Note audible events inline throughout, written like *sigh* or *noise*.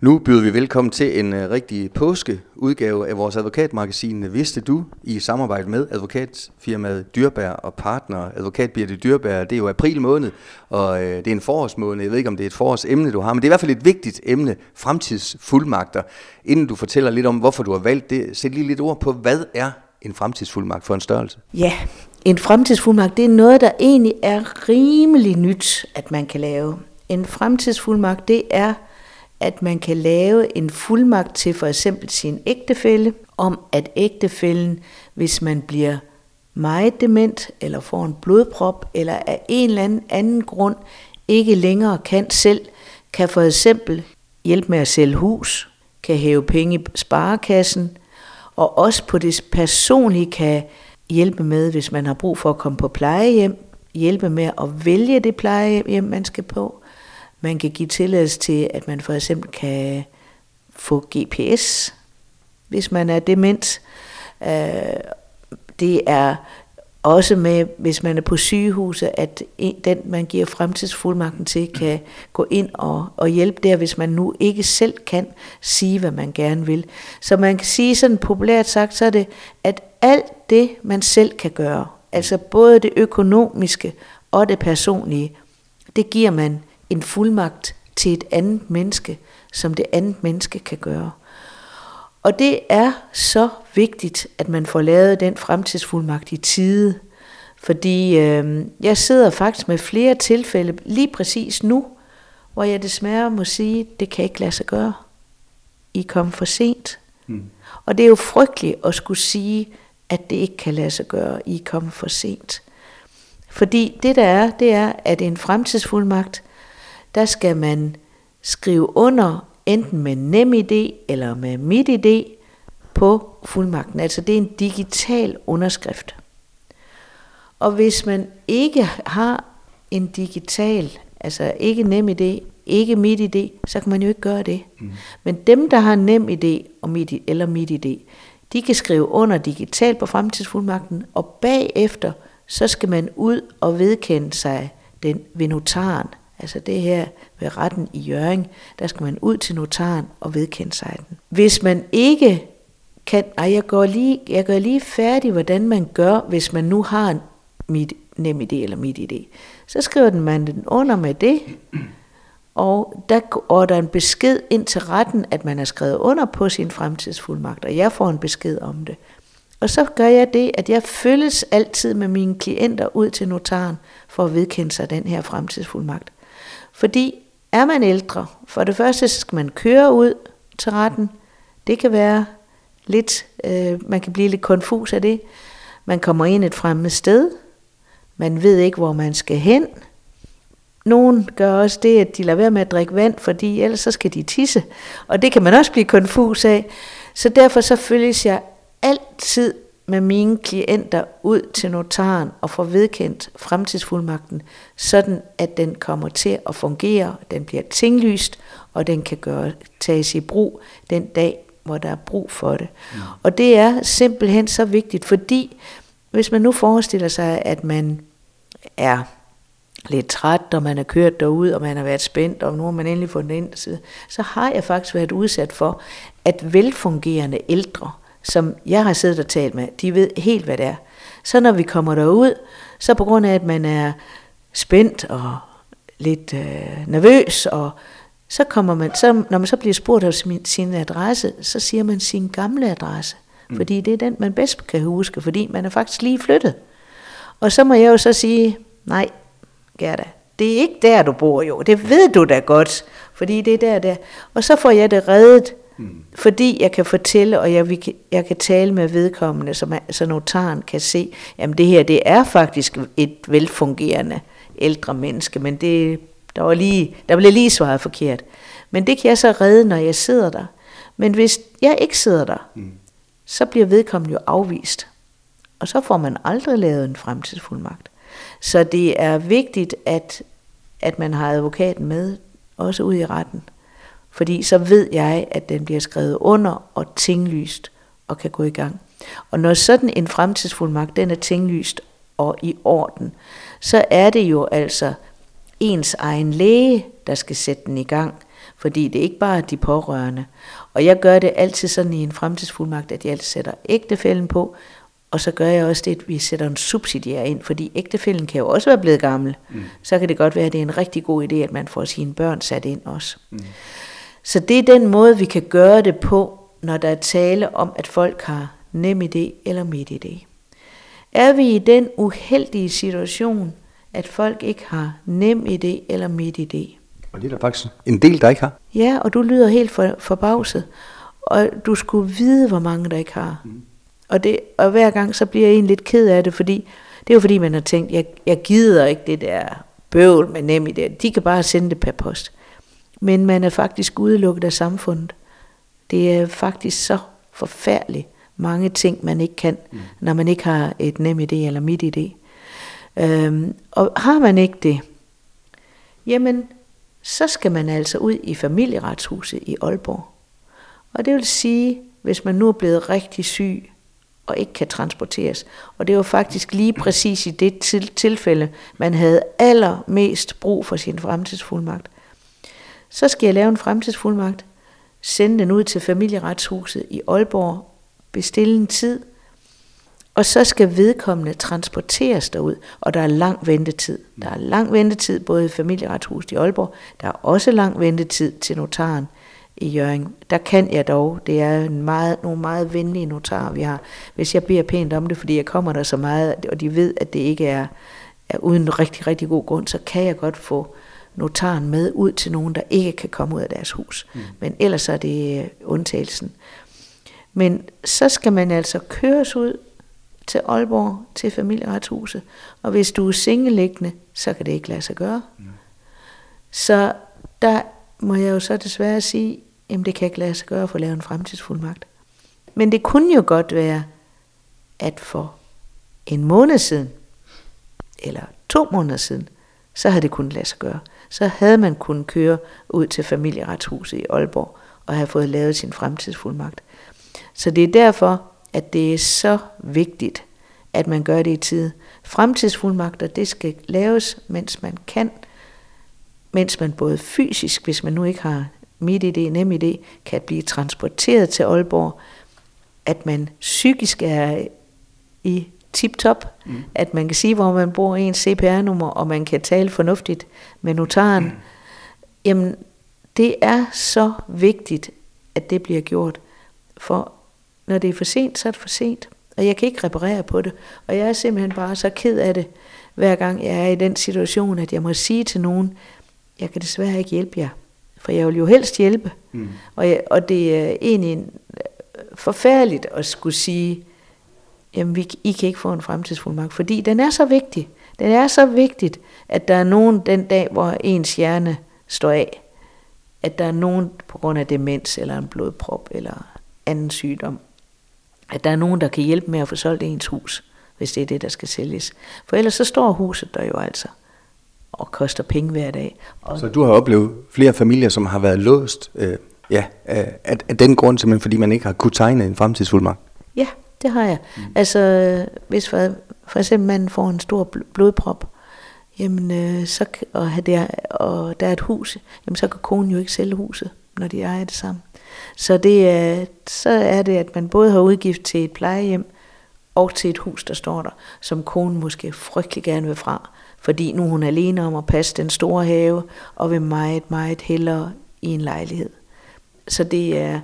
Nu byder vi velkommen til en uh, rigtig påskeudgave af vores advokatmagasin Vidste Du i samarbejde med advokatfirmaet Dyrbær og partner Advokat Birte Dyrbær. Det er jo april måned, og uh, det er en forårsmåned. Jeg ved ikke, om det er et forårsemne, du har, men det er i hvert fald et vigtigt emne, fremtidsfuldmagter. Inden du fortæller lidt om, hvorfor du har valgt det, sæt lige lidt ord på, hvad er en fremtidsfuldmagt for en størrelse? Ja, en fremtidsfuldmagt, det er noget, der egentlig er rimelig nyt, at man kan lave. En fremtidsfuldmagt, det er at man kan lave en fuldmagt til for eksempel sin ægtefælle, om at ægtefællen, hvis man bliver meget dement, eller får en blodprop, eller af en eller anden anden grund ikke længere kan selv, kan for eksempel hjælpe med at sælge hus, kan hæve penge i sparekassen, og også på det personlige kan hjælpe med, hvis man har brug for at komme på plejehjem, hjælpe med at vælge det plejehjem, man skal på, man kan give tilladelse til, at man for eksempel kan få GPS, hvis man er dement. Øh, det er også med, hvis man er på sygehuset, at den, man giver fremtidsfuldmagten til, kan gå ind og, og hjælpe der, hvis man nu ikke selv kan sige, hvad man gerne vil. Så man kan sige sådan populært sagt, så er det, at alt det, man selv kan gøre, altså både det økonomiske og det personlige, det giver man en fuldmagt til et andet menneske, som det andet menneske kan gøre. Og det er så vigtigt, at man får lavet den fremtidsfuldmagt i tide, fordi øh, jeg sidder faktisk med flere tilfælde lige præcis nu, hvor jeg desværre må sige, det kan ikke lade sig gøre. I kom for sent. Mm. Og det er jo frygteligt at skulle sige, at det ikke kan lade sig gøre. I kom for sent. Fordi det der er, det er, at en fremtidsfuldmagt, der skal man skrive under enten med NemID eller med MitID på fuldmagten. Altså det er en digital underskrift. Og hvis man ikke har en digital, altså ikke NemID, ikke MitID, så kan man jo ikke gøre det. Mm. Men dem, der har NemID og MitID, eller MitID, de kan skrive under digitalt på fremtidsfuldmagten, og bagefter, så skal man ud og vedkende sig den ved notaren. Altså det her ved retten i Jøring, der skal man ud til notaren og vedkende sig den. Hvis man ikke kan, ej, jeg går lige, jeg går lige færdig, hvordan man gør, hvis man nu har en mit nem idé eller mit idé. Så skriver den man den under med det, og der går der en besked ind til retten, at man har skrevet under på sin fremtidsfuldmagt, og jeg får en besked om det. Og så gør jeg det, at jeg følges altid med mine klienter ud til notaren for at vedkende sig den her fremtidsfuldmagt. Fordi er man ældre, for det første så skal man køre ud til retten. Det kan være lidt, øh, man kan blive lidt konfus af det. Man kommer ind et fremmed sted. Man ved ikke, hvor man skal hen. Nogen gør også det, at de lader være med at drikke vand, fordi ellers så skal de tisse. Og det kan man også blive konfus af. Så derfor så følges jeg altid med mine klienter ud til notaren og få vedkendt fremtidsfuldmagten, sådan at den kommer til at fungere, den bliver tinglyst, og den kan gøre, tages i brug den dag, hvor der er brug for det. Mm. Og det er simpelthen så vigtigt, fordi hvis man nu forestiller sig, at man er lidt træt, og man er kørt derud, og man har været spændt, og nu har man endelig den ind, så har jeg faktisk været udsat for, at velfungerende ældre, som jeg har siddet og talt med, de ved helt, hvad det er. Så når vi kommer derud, så på grund af, at man er spændt og lidt øh, nervøs, og så kommer man, så, når man så bliver spurgt af sin, sin adresse, så siger man sin gamle adresse. Mm. Fordi det er den, man bedst kan huske, fordi man er faktisk lige flyttet. Og så må jeg jo så sige, nej, Gerda, det er ikke der, du bor jo. Det ved du da godt, fordi det er der, der. Og så får jeg det reddet Mm. Fordi jeg kan fortælle, og jeg, jeg kan tale med vedkommende, så, man, så notaren kan se, at det her det er faktisk et velfungerende ældre menneske, men det, der, var lige, der blev lige svaret forkert. Men det kan jeg så redde, når jeg sidder der. Men hvis jeg ikke sidder der, mm. så bliver vedkommende jo afvist. Og så får man aldrig lavet en fremtidsfuldmagt. Så det er vigtigt, at, at man har advokaten med, også ud i retten. Fordi så ved jeg, at den bliver skrevet under og tinglyst og kan gå i gang. Og når sådan en fremtidsfuldmagt, den er tinglyst og i orden, så er det jo altså ens egen læge, der skal sætte den i gang. Fordi det er ikke bare de pårørende. Og jeg gør det altid sådan i en fremtidsfuldmagt, at jeg sætter ægtefælden på, og så gør jeg også det, at vi sætter en subsidiær ind, fordi ægtefælden kan jo også være blevet gammel. Mm. Så kan det godt være, at det er en rigtig god idé, at man får sine børn sat ind også. Mm. Så det er den måde, vi kan gøre det på, når der er tale om, at folk har nem idé eller midt idé. Er vi i den uheldige situation, at folk ikke har nem idé eller midt idé? Og det er der faktisk en del, der ikke har. Ja, og du lyder helt for, forbavset. Og du skulle vide, hvor mange der ikke har. Mm. Og, det, og hver gang så bliver jeg egentlig lidt ked af det, fordi det er jo fordi, man har tænkt, jeg, jeg gider ikke det der bøvl med nem idé. De kan bare sende det per post. Men man er faktisk udelukket af samfundet. Det er faktisk så forfærdeligt mange ting, man ikke kan, mm. når man ikke har et nem idé eller midt idé. Øhm, og har man ikke det, jamen, så skal man altså ud i familieretshuset i Aalborg. Og det vil sige, hvis man nu er blevet rigtig syg og ikke kan transporteres. Og det var faktisk lige præcis i det tilfælde, man havde allermest brug for sin fremtidsfuldmagt. Så skal jeg lave en fremtidsfuldmagt, sende den ud til familieretshuset i Aalborg, bestille en tid, og så skal vedkommende transporteres derud, og der er lang ventetid. Der er lang ventetid både i familieretshuset i Aalborg, der er også lang ventetid til notaren i Jøring. Der kan jeg dog, det er en meget, nogle meget venlige notarer, vi har. Hvis jeg beder pænt om det, fordi jeg kommer der så meget, og de ved, at det ikke er, er uden rigtig, rigtig god grund, så kan jeg godt få notaren med ud til nogen, der ikke kan komme ud af deres hus. Mm. Men ellers er det øh, undtagelsen. Men så skal man altså køres ud til Aalborg, til familieretshuset. Og hvis du er singeliggende, så kan det ikke lade sig gøre. Mm. Så der må jeg jo så desværre sige, jamen det kan ikke lade sig gøre at få lavet en fremtidsfuldmagt. Men det kunne jo godt være, at for en måned siden, eller to måneder siden, så havde det kunnet lade sig gøre. Så havde man kunnet køre ud til familieretshuset i Aalborg og have fået lavet sin fremtidsfuldmagt. Så det er derfor, at det er så vigtigt, at man gør det i tid. Fremtidsfuldmagter, det skal laves, mens man kan, mens man både fysisk, hvis man nu ikke har midt idé, nem idé, kan blive transporteret til Aalborg, at man psykisk er i tip-top, mm. at man kan sige, hvor man bor ens CPR-nummer, og man kan tale fornuftigt med notaren. Mm. Jamen, det er så vigtigt, at det bliver gjort. For når det er for sent, så er det for sent. Og jeg kan ikke reparere på det. Og jeg er simpelthen bare så ked af det, hver gang jeg er i den situation, at jeg må sige til nogen, jeg kan desværre ikke hjælpe jer. For jeg vil jo helst hjælpe. Mm. Og, jeg, og det er egentlig forfærdeligt at skulle sige, jamen vi, I kan ikke få en fremtidsfuldmagt, fordi den er så vigtig. Den er så vigtigt, at der er nogen den dag, hvor ens hjerne står af, at der er nogen på grund af demens eller en blodprop eller anden sygdom, at der er nogen, der kan hjælpe med at få solgt ens hus, hvis det er det, der skal sælges. For ellers så står huset der jo altså og koster penge hver dag. Og så du har oplevet flere familier, som har været låst øh, ja, af, af den grund, simpelthen fordi man ikke har kunnet tegne en fremtidsfuldmagt? Ja, det har jeg. Mm. Altså, hvis for, for eksempel manden får en stor blodprop, jamen, øh, så, og, der, og der er et hus, jamen, så kan konen jo ikke sælge huset, når de ejer det sammen. Så, det er, så er det, at man både har udgift til et plejehjem og til et hus, der står der, som konen måske frygtelig gerne vil fra, fordi nu er hun alene om at passe den store have, og vil meget, meget hellere i en lejlighed. Så det er,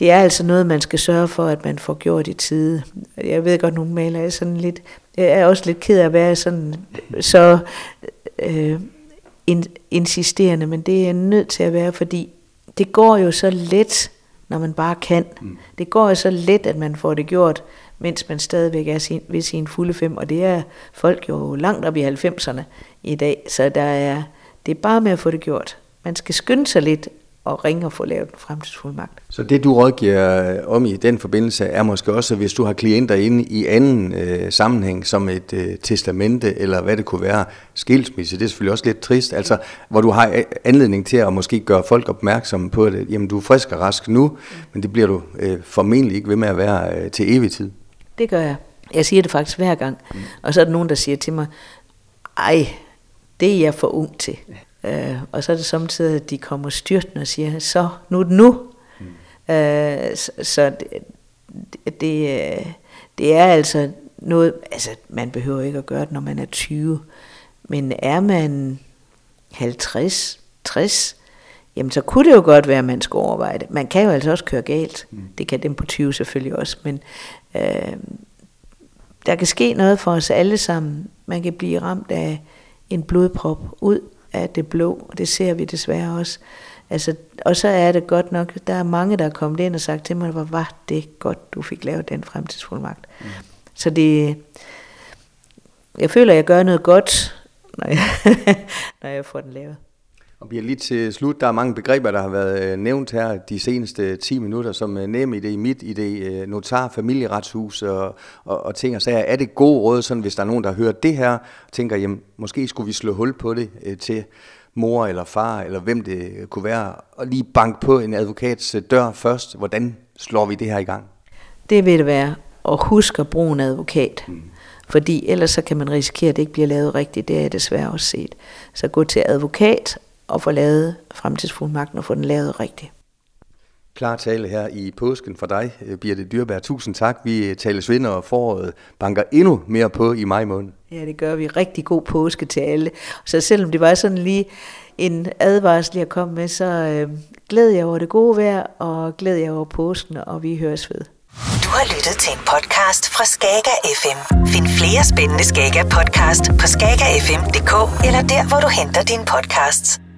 det er altså noget, man skal sørge for, at man får gjort i tide. Jeg ved godt, nogle maler er sådan lidt, jeg er også lidt ked af at være sådan, så øh, insisterende, men det er nødt til at være, fordi det går jo så let, når man bare kan. Mm. Det går jo så let, at man får det gjort, mens man stadigvæk er sin, ved sin fulde fem, og det er folk jo langt op i 90'erne i dag, så der er, det er bare med at få det gjort. Man skal skynde sig lidt og ringe og få lavet en fremtidsfuldmagt. Så det du rådgiver om i den forbindelse er måske også, hvis du har klienter inde i anden øh, sammenhæng, som et øh, testamente eller hvad det kunne være, skilsmisse, det er selvfølgelig også lidt trist, altså hvor du har anledning til at måske gøre folk opmærksomme på det, jamen du er frisk og rask nu, men det bliver du øh, formentlig ikke ved med at være øh, til evig tid. Det gør jeg. Jeg siger det faktisk hver gang. Mm. Og så er der nogen, der siger til mig, ej, det er jeg for ung til. Øh, og så er det samtidig, at de kommer styrtende og siger, så nu er det nu. Mm. Øh, så så det, det, det er altså noget, altså man behøver ikke at gøre det, når man er 20, men er man 50, 60, jamen så kunne det jo godt være, at man skulle overveje det. Man kan jo altså også køre galt. Mm. Det kan dem på 20 selvfølgelig også, men øh, der kan ske noget for os alle sammen. Man kan blive ramt af en blodprop ud af det blå, og det ser vi desværre også. Altså, og så er det godt nok, der er mange, der er kommet ind og sagt til mig, hvor var det godt, du fik lavet den fremtidsfuldmagt. Mm. Så det, jeg føler, jeg gør noget godt, når jeg, *laughs* når jeg får den lavet. Og bliver lige til slut, der er mange begreber, der har været øh, nævnt her de seneste 10 minutter, som øh, nem idé, mit idé, øh, notar, familieretshus og, og, og ting og sager. Er det god råd, sådan, hvis der er nogen, der hører det her, tænker, jamen, måske skulle vi slå hul på det til mor eller far, eller hvem det kunne være, og lige banke på en advokats dør først. Hvordan slår vi det her i gang? Det vil det være at huske at bruge en advokat. Mm. Fordi ellers så kan man risikere, at det ikke bliver lavet rigtigt. Det er jeg desværre også set. Så gå til advokat og få lavet fremtidsfuldmagten og få den lavet rigtigt. Klar tale her i påsken for dig, Birte Dyrbær. Tusind tak. Vi tales vinder og foråret banker endnu mere på i maj måned. Ja, det gør vi. Rigtig god påske til alle. Så selvom det var sådan lige en advarsel, jeg kom med, så øh, glæder jeg over det gode vejr, og glæder jeg over påsken, og vi høres ved. Du har lyttet til en podcast fra Skager FM. Find flere spændende Skager podcast på skagerfm.dk eller der, hvor du henter dine podcasts.